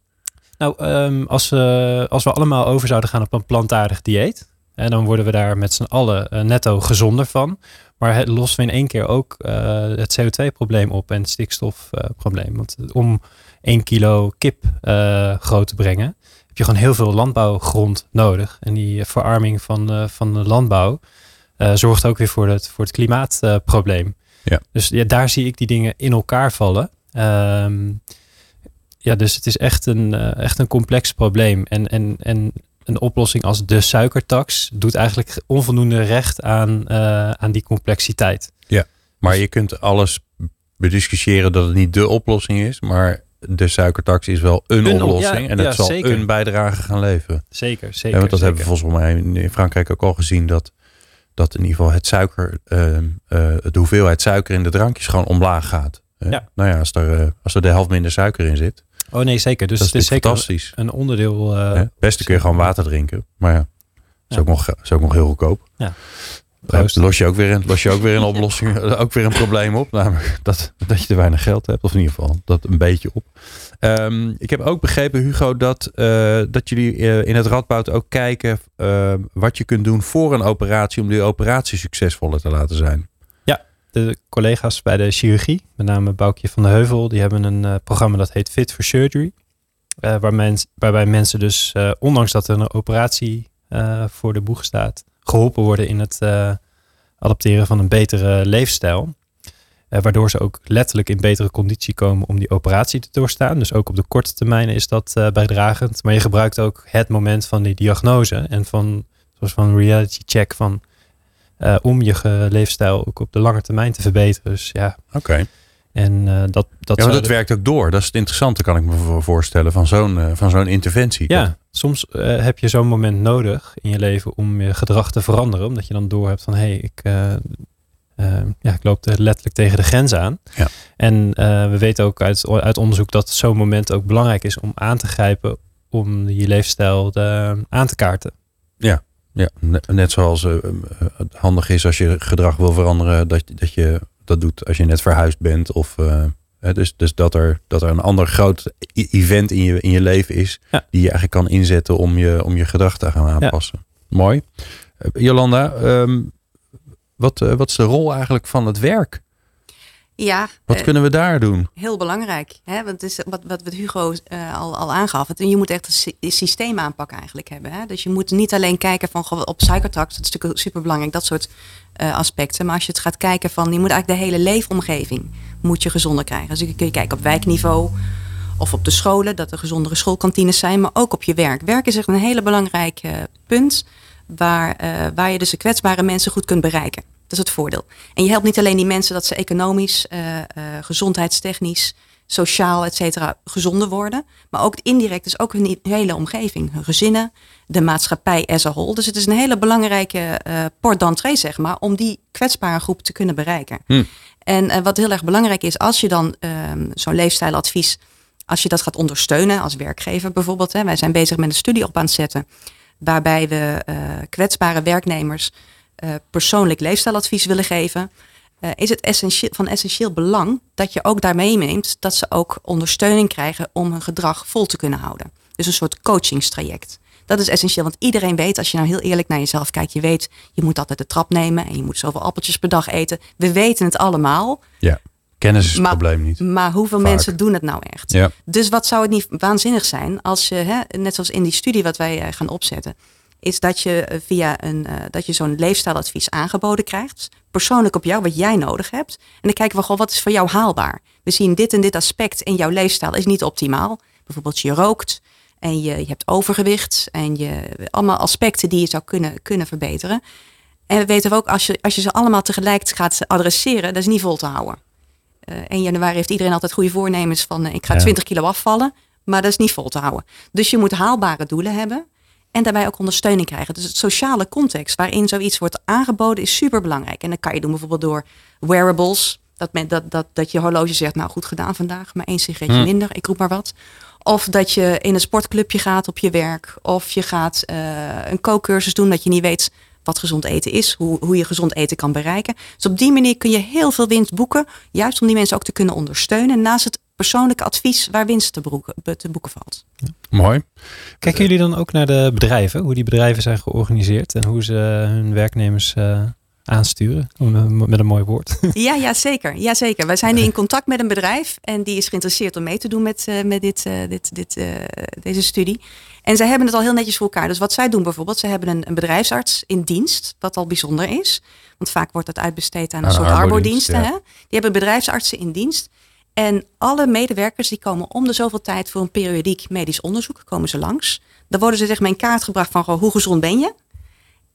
[SPEAKER 4] Nou, um, als, we, als we allemaal over zouden gaan op een plantaardig dieet, en dan worden we daar met z'n allen uh, netto gezonder van. Maar het lossen we in één keer ook uh, het CO2-probleem op en het stikstofprobleem. Want om één kilo kip groot te brengen, je gewoon heel veel landbouwgrond nodig. En die verarming van, uh, van de landbouw uh, zorgt ook weer voor het, voor het klimaatprobleem.
[SPEAKER 2] ja.
[SPEAKER 4] Dus ja, daar zie ik die dingen in elkaar vallen. Um, ja, dus het is echt een, echt een complex probleem. En, en, en een oplossing als de suikertax doet eigenlijk onvoldoende recht aan, aan die complexiteit.
[SPEAKER 2] Ja, maar je kunt alles bediscussiëren dat het niet de oplossing is. Maar de suikertax is wel een, een oplossing. Ja, en het ja, zal zeker. een bijdrage gaan leveren.
[SPEAKER 4] Zeker, zeker.
[SPEAKER 2] Ja, want dat
[SPEAKER 4] zeker.
[SPEAKER 2] hebben we volgens mij in Frankrijk ook al gezien. Dat, dat in ieder geval het suiker, uh, uh, de hoeveelheid suiker in de drankjes gewoon omlaag gaat. Uh,
[SPEAKER 4] ja.
[SPEAKER 2] Nou ja, als er, uh, als er de helft minder suiker in zit.
[SPEAKER 4] Oh nee, zeker. Dus
[SPEAKER 2] dat
[SPEAKER 4] het is zeker
[SPEAKER 2] fantastisch.
[SPEAKER 4] een onderdeel. uh,
[SPEAKER 2] Het beste kun je gewoon water drinken. Maar ja, is, ook, nog, is ook nog heel goedkoop.
[SPEAKER 4] Ja.
[SPEAKER 2] Proost. Los je ook weer een, los je ook weer een oplossing, <laughs> ook weer een probleem op. Namelijk <laughs> dat, dat je te weinig geld hebt. Of in ieder geval dat een beetje op. Um, ik heb ook begrepen, Hugo, dat, uh, dat jullie uh, in het Radboud ook kijken uh, wat je kunt doen voor een operatie om die operatie succesvoller te laten zijn.
[SPEAKER 4] Ja, de collega's bij de chirurgie, met name Boukje van de Heuvel, die hebben een programma dat heet Fit for Surgery. waar mens, waarbij mensen dus, ondanks dat er een operatie voor de boeg staat, geholpen worden in het adopteren van een betere leefstijl. Uh, waardoor ze ook letterlijk in betere conditie komen om die operatie te doorstaan. Dus ook op de korte termijn is dat uh, bijdragend. Maar je gebruikt ook het moment van die diagnose en van, zoals van reality check van om je leefstijl ook op de lange termijn te verbeteren. Dus ja.
[SPEAKER 2] Oké.
[SPEAKER 4] En dat, dat,
[SPEAKER 2] ja, maar dat de... werkt ook door. Dat is het interessante, kan ik me voorstellen, van zo'n van zo'n interventie.
[SPEAKER 4] Ja, soms heb je zo'n moment nodig in je leven om je gedrag te veranderen. Omdat je dan door hebt van hé, hey, ik ja, ik loop letterlijk tegen de grens aan.
[SPEAKER 2] Ja.
[SPEAKER 4] En we weten ook uit, uit onderzoek dat zo'n moment ook belangrijk is om aan te grijpen om je leefstijl de, aan te kaarten.
[SPEAKER 2] Ja, ja. net zoals het handig is als je gedrag wil veranderen, dat, dat je dat doet als je net verhuisd bent. Of, dus dus dat, er, dat er een ander groot event in je, in je leven is,
[SPEAKER 4] ja.
[SPEAKER 2] die je eigenlijk kan inzetten om je, om je gedrag te gaan aanpassen. Ja. Mooi. Jolanda, um, wat, uh, wat is de rol eigenlijk van het werk?
[SPEAKER 3] Ja.
[SPEAKER 2] Wat uh, kunnen we daar doen?
[SPEAKER 3] Heel belangrijk. Hè? Want het is wat, wat, Hugo uh, al, al aangaf. Het, je moet echt een systeem aanpak eigenlijk hebben. Hè? Dus je moet niet alleen kijken van op suikertax. Dat is natuurlijk super belangrijk. Dat soort aspecten. Maar als je het gaat kijken van. Je moet eigenlijk de hele leefomgeving moet je gezonder krijgen. Dus kun je kijken op wijkniveau. Of op de scholen. Dat er gezondere schoolkantines zijn. Maar ook op je werk. Werk is echt een hele belangrijk punt waar, waar je dus de kwetsbare mensen goed kunt bereiken. Dat is het voordeel. En je helpt niet alleen die mensen dat ze economisch, uh, uh, gezondheidstechnisch, sociaal, et cetera, gezonder worden. Maar ook indirect is ook hun hele omgeving, hun gezinnen, de maatschappij as a whole. Dus het is een hele belangrijke uh, port d'entrée, zeg maar, om die kwetsbare groep te kunnen bereiken.
[SPEAKER 2] Hm.
[SPEAKER 3] En wat heel erg belangrijk is, als je dan zo'n leefstijladvies, als je dat gaat ondersteunen als werkgever bijvoorbeeld. Hè, wij zijn bezig met een studie op aan het zetten waarbij we kwetsbare werknemers uh, persoonlijk leefstijladvies willen geven, uh, is het essentieel, van essentieel belang dat je ook daarmee neemt dat ze ook ondersteuning krijgen om hun gedrag vol te kunnen houden. Dus een soort coachingstraject. Dat is essentieel, want iedereen weet, als je nou heel eerlijk naar jezelf kijkt, je weet, je moet altijd de trap nemen en je moet zoveel appeltjes per dag eten. We weten het allemaal.
[SPEAKER 2] Ja. Kennis is het
[SPEAKER 3] maar,
[SPEAKER 2] probleem niet.
[SPEAKER 3] Maar hoeveel
[SPEAKER 2] Vaak.
[SPEAKER 3] mensen doen het nou echt?
[SPEAKER 2] Ja.
[SPEAKER 3] Dus wat zou het niet waanzinnig zijn als je, hè, net zoals in die studie wat wij uh, gaan opzetten, is dat je uh, via een, uh, dat je zo'n leefstijladvies aangeboden krijgt, persoonlijk op jou, wat jij nodig hebt. En dan kijken we gewoon, wat is voor jou haalbaar? We zien dit en dit aspect in jouw leefstijl is niet optimaal. Bijvoorbeeld je rookt en je, je hebt overgewicht en je, allemaal aspecten die je zou kunnen, kunnen verbeteren. En we weten ook, als je, als je ze allemaal tegelijk gaat adresseren, dat is niet vol te houden. Uh, 1 januari heeft iedereen altijd goede voornemens van ik ga 20 kilo afvallen. Maar dat is niet vol te houden. Dus je moet haalbare doelen hebben. En daarbij ook ondersteuning krijgen. Dus het sociale context waarin zoiets wordt aangeboden is super belangrijk. En dat kan je doen bijvoorbeeld door wearables. Dat, men, dat, dat, dat je horloge zegt, nou goed gedaan vandaag, maar één sigaretje hmm. minder, ik roep maar wat. Of dat je in een sportclubje gaat op je werk. Of je gaat uh, een kookcursus doen dat je niet weet wat gezond eten is, hoe, hoe je gezond eten kan bereiken. Dus op die manier kun je heel veel winst boeken, juist om die mensen ook te kunnen ondersteunen. Naast het persoonlijke advies waar winst te, boeken, te boeken valt.
[SPEAKER 2] mooi.
[SPEAKER 4] Kijken jullie dan ook naar de bedrijven, hoe die bedrijven zijn georganiseerd en hoe ze hun werknemers uh, aansturen, met een mooi woord. <laughs>
[SPEAKER 3] Ja, ja, zeker. Ja, zeker. Wij zijn nu in contact met een bedrijf en die is geïnteresseerd om mee te doen met, uh, met dit, uh, dit, dit, uh, deze studie. En zij hebben het al heel netjes voor elkaar. Dus wat zij doen bijvoorbeeld, ze hebben een, een bedrijfsarts in dienst, wat al bijzonder is. Want vaak wordt dat uitbesteed aan een soort arbodiensten. Ja. Die hebben bedrijfsartsen in dienst. En alle medewerkers die komen om de zoveel tijd voor een periodiek medisch onderzoek, komen ze langs. Dan worden ze zeg maar in kaart gebracht van hoe gezond ben je?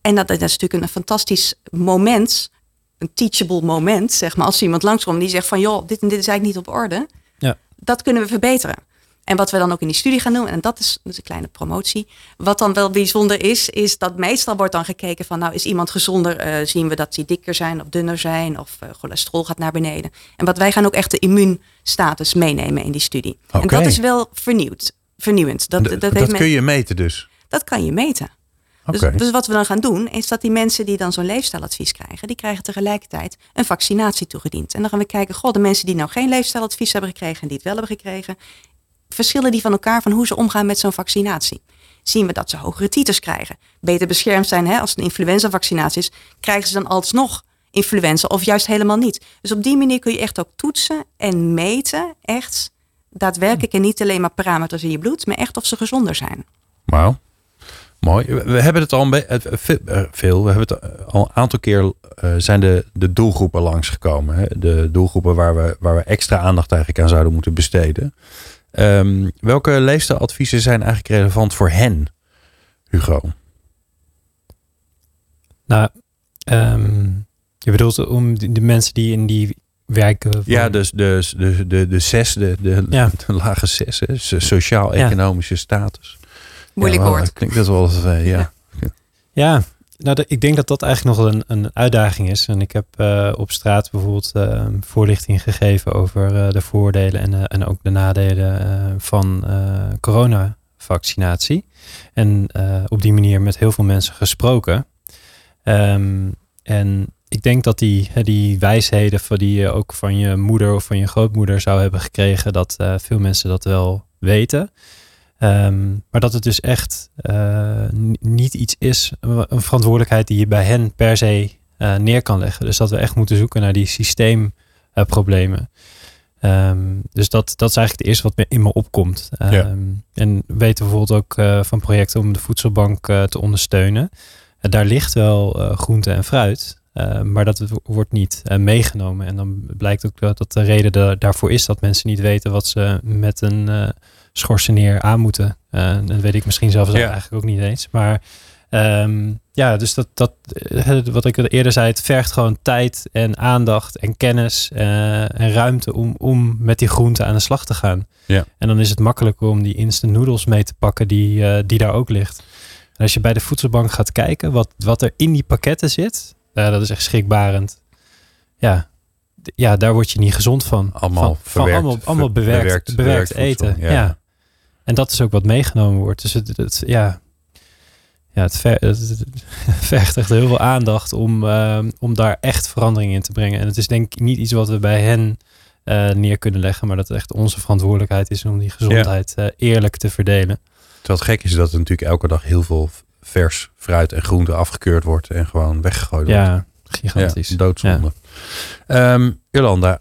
[SPEAKER 3] En dat, dat is natuurlijk een fantastisch moment, een teachable moment, zeg maar, als iemand langskomt die zegt van joh, dit en dit is eigenlijk niet op orde. Ja. Dat kunnen we verbeteren. En wat we dan ook in die studie gaan doen, en dat is, dat is een kleine promotie. Wat dan wel bijzonder is, is dat meestal wordt dan gekeken van, nou is iemand gezonder, uh, zien we dat die dikker zijn of dunner zijn of uh, cholesterol gaat naar beneden. En wat wij gaan ook echt de immuunstatus meenemen in die studie. Okay. En dat is wel vernieuwd, vernieuwend. Dat,
[SPEAKER 2] dat, dat, dat kun je meten dus?
[SPEAKER 3] Dat kan je meten. Dus, dus, wat we dan gaan doen, is dat die mensen die dan zo'n leefstijladvies krijgen, die krijgen tegelijkertijd een vaccinatie toegediend. En dan gaan we kijken, goh, de mensen die nou geen leefstijladvies hebben gekregen en die het wel hebben gekregen, verschillen die van elkaar van hoe ze omgaan met zo'n vaccinatie. Zien we dat ze hogere titers krijgen, beter beschermd zijn hè, als het een influenza-vaccinatie is, krijgen ze dan alsnog influenza of juist helemaal niet. Dus op die manier kun je echt ook toetsen en meten, echt daadwerkelijk en niet alleen maar parameters in je bloed, maar echt of ze gezonder zijn.
[SPEAKER 2] Wauw. Mooi. We hebben het al beetje eh, veel. We hebben het al een aantal keer uh, zijn de, de doelgroepen langsgekomen. Hè? De doelgroepen waar we, waar we extra aandacht eigenlijk aan zouden moeten besteden. Um, welke leefstijladviezen zijn eigenlijk relevant voor hen, Hugo?
[SPEAKER 4] Nou, um, je bedoelt om de, de, mensen die in die werken.
[SPEAKER 2] Ja, dus, dus de, de, de zes, de, de, ja. <laughs> de lage zes, sociaal-economische ja. status.
[SPEAKER 3] Moeilijk ja, woord.
[SPEAKER 2] Klinkt dat wel eens, uh, ja.
[SPEAKER 4] Ja, nou, ik denk dat dat eigenlijk nog een, een uitdaging is. En ik heb uh, op straat bijvoorbeeld uh, voorlichting gegeven over uh, de voordelen en, en ook de nadelen van coronavaccinatie. En op die manier met heel veel mensen gesproken. Um, en ik denk dat die, die wijsheden van die je ook van je moeder of van je grootmoeder zou hebben gekregen, dat veel mensen dat wel weten. Um, maar dat het dus echt uh, niet iets is, een verantwoordelijkheid die je bij hen per se uh, neer kan leggen. Dus dat we echt moeten zoeken naar die systeemproblemen. Um, dus dat, dat is eigenlijk het eerste wat me in me opkomt. Um, ja. En we weten bijvoorbeeld ook uh, van projecten om de voedselbank te ondersteunen. daar ligt wel groente en fruit. maar dat wordt niet meegenomen. En dan blijkt ook dat de reden daarvoor is dat mensen niet weten wat ze met een schorseneer aan moeten. Uh, dat weet ik misschien zelfs eigenlijk ook niet eens. Maar um, ja, dus dat, dat, eh, wat ik eerder zei, het vergt gewoon tijd en aandacht en kennis uh, en ruimte om, om met die groenten aan de slag te gaan. Ja. En dan is het makkelijker om die instant noodles mee te pakken die, uh, die daar ook ligt. En als je bij de voedselbank gaat kijken wat, wat er in die pakketten zit, dat is echt schrikbarend. Ja, ja, daar word je niet gezond van.
[SPEAKER 2] Allemaal, van, verwerkt,
[SPEAKER 4] van allemaal, allemaal bewerkt, bewerkt, bewerkt eten. ja. En dat is ook wat meegenomen wordt. Dus het, het ja, ja, het, ver, het, <laughs> vergt echt heel veel aandacht om, uh, om daar echt verandering in te brengen. En het is denk ik niet iets wat we bij hen uh, neer kunnen leggen, maar dat het echt onze verantwoordelijkheid is om die gezondheid ja. uh, eerlijk te verdelen.
[SPEAKER 2] Terwijl het gek is dat er natuurlijk elke dag heel veel vers fruit en groente afgekeurd wordt en gewoon weggegooid wordt.
[SPEAKER 4] Ja, gigantisch.
[SPEAKER 2] Ja, doodzonde. Ja. Um, Jolanda,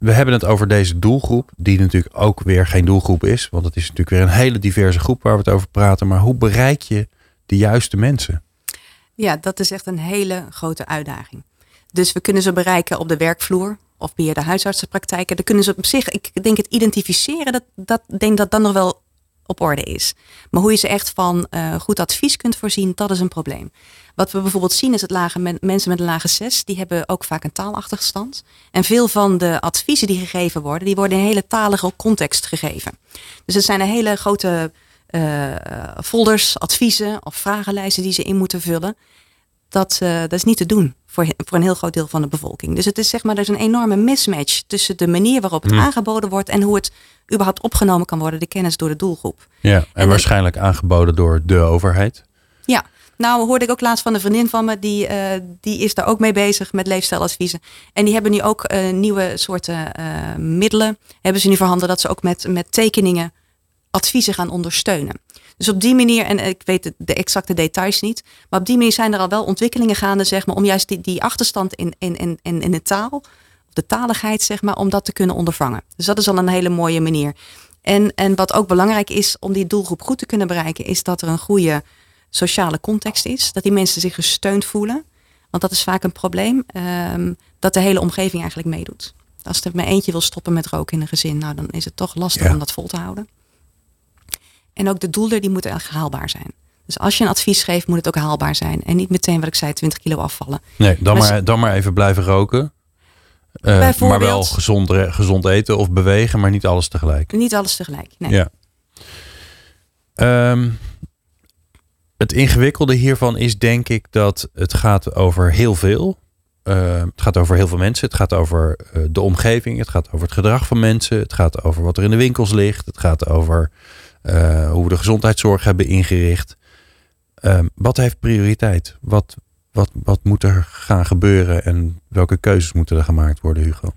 [SPEAKER 2] we hebben het over deze doelgroep, die natuurlijk ook weer geen doelgroep is. Want het is natuurlijk weer een hele diverse groep waar we het over praten. Maar hoe bereik je de juiste mensen?
[SPEAKER 3] Ja, dat is echt een hele grote uitdaging. Dus we kunnen ze bereiken op de werkvloer of via de huisartsenpraktijken. Dan kunnen ze op zich, ik denk het identificeren, dat, dat denk dat dan nog wel op orde is. Maar hoe je ze echt van goed advies kunt voorzien, dat is een probleem. Wat we bijvoorbeeld zien is dat lage mensen met een lage 6, die hebben ook vaak een taalachterstand. En veel van de adviezen die gegeven worden, die worden in een hele talige context gegeven. Dus het zijn hele grote uh, folders, adviezen of vragenlijsten die ze in moeten vullen. Dat, uh, dat is niet te doen voor, voor een heel groot deel van de bevolking. Dus het is zeg maar, er is een enorme mismatch tussen de manier waarop het hmm. aangeboden wordt en hoe het überhaupt opgenomen kan worden, de kennis door de doelgroep.
[SPEAKER 2] Ja, en, en waarschijnlijk aangeboden door de overheid.
[SPEAKER 3] Ja, nou hoorde ik ook laatst van een vriendin van me, die, uh, die is daar ook mee bezig met leefstijladviezen. En die hebben nu ook uh, nieuwe soorten uh, middelen, hebben ze nu voorhanden dat ze ook met, met tekeningen adviezen gaan ondersteunen. Dus op die manier, en ik weet de, exacte details niet, maar op die manier zijn er al wel ontwikkelingen gaande, zeg maar, om juist die, die achterstand in, in, in, in de taal, of de taligheid, zeg maar, om dat te kunnen ondervangen. Dus dat is al een hele mooie manier. En, en wat ook belangrijk is om die doelgroep goed te kunnen bereiken, is dat er een goede sociale context is. Dat die mensen zich gesteund voelen. Want dat is vaak een probleem. Um, dat de hele omgeving eigenlijk meedoet. Als er maar eentje wil stoppen met roken in een gezin, nou dan is het toch lastig om dat vol te houden. En ook de doelen die moeten echt haalbaar zijn. Dus als je een advies geeft, moet het ook haalbaar zijn. En niet meteen wat ik zei, 20 kilo afvallen.
[SPEAKER 2] Nee, dan maar, dan maar even blijven roken. Uh, maar wel gezond, gezond eten of bewegen, maar niet alles tegelijk.
[SPEAKER 3] Niet alles tegelijk, nee.
[SPEAKER 2] Ja. Um, het ingewikkelde hiervan is denk ik dat het gaat over heel veel. Uh, het gaat over heel veel mensen. Het gaat over uh, de omgeving. Het gaat over het gedrag van mensen. Het gaat over wat er in de winkels ligt. Het gaat over uh, hoe we de gezondheidszorg hebben ingericht. Ehm, wat heeft prioriteit? Wat, wat, wat moet er gaan gebeuren en welke keuzes moeten er gemaakt worden, Hugo?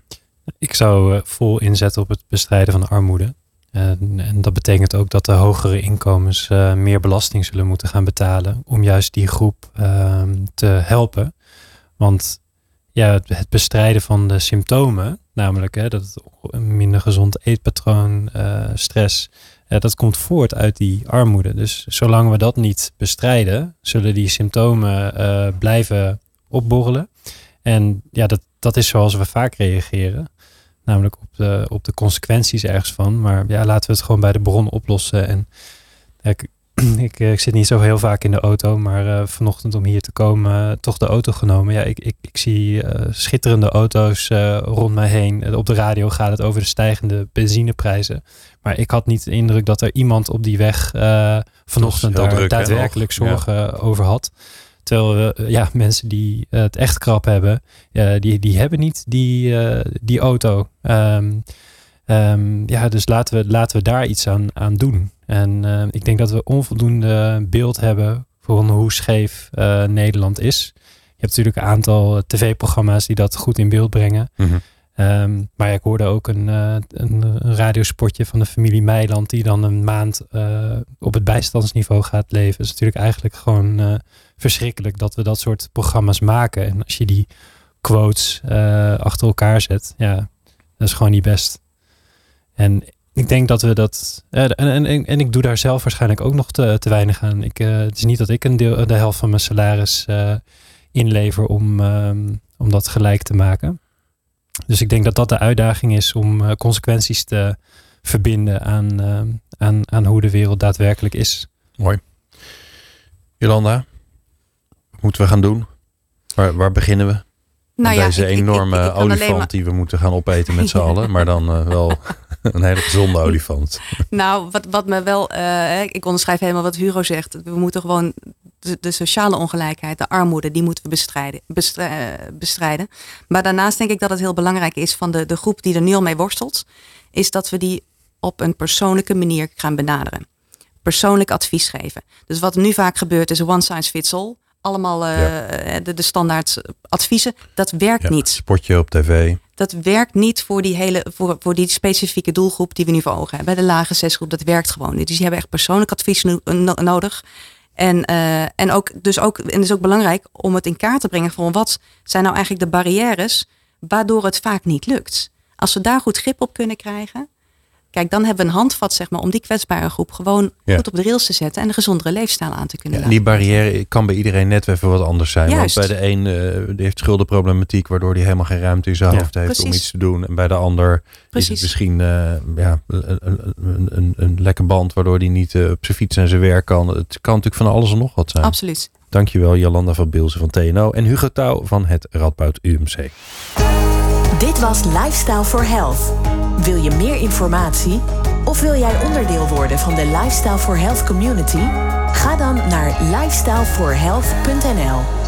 [SPEAKER 4] Ik zou vol inzetten op het bestrijden van armoede. En, en, dat betekent ook dat de hogere inkomens uh, meer belasting zullen moeten gaan betalen om juist die groep uh, te helpen. Want ja, het bestrijden van de symptomen, namelijk hè, dat minder gezond eetpatroon, stress, dat komt voort uit die armoede. Dus zolang we dat niet bestrijden, zullen die symptomen uh, blijven opborrelen. En ja, dat, dat is zoals we vaak reageren. Namelijk op de, op de consequenties ergens van. Maar ja, laten we het gewoon bij de bron oplossen. En ik, <clears throat> ik, ik, zit niet zo heel vaak in de auto, maar uh, vanochtend om hier te komen, uh, toch de auto genomen. Ja, ik, ik, ik zie uh, schitterende auto's rond mij heen. Op de radio gaat het over de stijgende benzineprijzen. Maar ik had niet de indruk dat er iemand op die weg vanochtend daar druk, daadwerkelijk zorgen ja. over had. Terwijl ja, mensen die het echt krap hebben, die, die hebben niet die, die auto. Um, um, ja, dus laten we, laten we daar iets aan, aan doen. En ik denk dat we onvoldoende beeld hebben van hoe scheef Nederland is. Je hebt natuurlijk een aantal tv-programma's die dat goed in beeld brengen. Mm -hmm. Um, maar ik hoorde ook een, uh, een, radiospotje van de familie Meiland die dan een maand op het bijstandsniveau gaat leven. Het is natuurlijk eigenlijk gewoon verschrikkelijk dat we dat soort programma's maken. En als je die quotes achter elkaar zet, ja, dat is gewoon niet best. En ik denk dat we dat. En, en, en, en ik doe daar zelf waarschijnlijk ook nog te, te weinig aan. Ik, het is niet dat ik een deel, de helft van mijn salaris inlever om, um, om dat gelijk te maken. Dus ik denk dat dat de uitdaging is om uh, consequenties te verbinden aan, uh, aan, aan hoe de wereld daadwerkelijk is.
[SPEAKER 2] Mooi. Jolanda, wat moeten we gaan doen? Waar, waar beginnen we? Nou ja, deze ik, enorme ik, ik, olifant maar... die we moeten gaan opeten met z'n <laughs> allen. Maar dan uh, wel <laughs> een hele gezonde olifant. <laughs>
[SPEAKER 3] Nou, wat, wat me wel... ik onderschrijf helemaal wat Hugo zegt. We moeten gewoon de, sociale ongelijkheid, de armoede, die moeten we bestrijden, bestrijden. Maar daarnaast denk ik dat het heel belangrijk is van de, de groep die er nu al mee worstelt, is dat we die op een persoonlijke manier gaan benaderen. Persoonlijk advies geven. Dus wat nu vaak gebeurt is one size fits all. Allemaal uh, de, de standaard adviezen. Dat werkt ja, niet.
[SPEAKER 2] Spotje op tv.
[SPEAKER 3] Dat werkt niet voor die hele voor, voor die specifieke doelgroep die we nu voor ogen hebben. Bij de lage zesgroep, dat werkt gewoon niet. Dus die hebben echt persoonlijk advies nodig. En, uh, en, ook, dus ook, en het is ook belangrijk om het in kaart te brengen van wat zijn nou eigenlijk de barrières waardoor het vaak niet lukt. Als we daar goed grip op kunnen krijgen, Kijk, dan hebben we een handvat zeg maar, om die kwetsbare groep gewoon
[SPEAKER 2] Ja.
[SPEAKER 3] goed op de rails te zetten en een gezondere leefstijl aan te kunnen
[SPEAKER 2] Ja, en die barrière kan bij iedereen net even wat anders zijn.
[SPEAKER 3] Juist.
[SPEAKER 2] Want bij de een eh, die heeft schuldenproblematiek, waardoor hij helemaal geen ruimte in zijn
[SPEAKER 4] Ja,
[SPEAKER 2] hoofd heeft om iets te doen. En bij de ander is het misschien eh, ja, een, een, een, een, een lekke band, waardoor hij niet eh, op zijn fiets en zijn werk kan. Het kan natuurlijk van alles en nog wat zijn.
[SPEAKER 3] Absoluut.
[SPEAKER 2] Dankjewel Jolanda van Beelzen van TNO en Hugo Touw van het Radboud UMC.
[SPEAKER 1] Dit was Lifestyle for Health. Wil je meer informatie? Of wil jij onderdeel worden van de Lifestyle for Health community? Ga dan naar lifestyleforhealth.nl.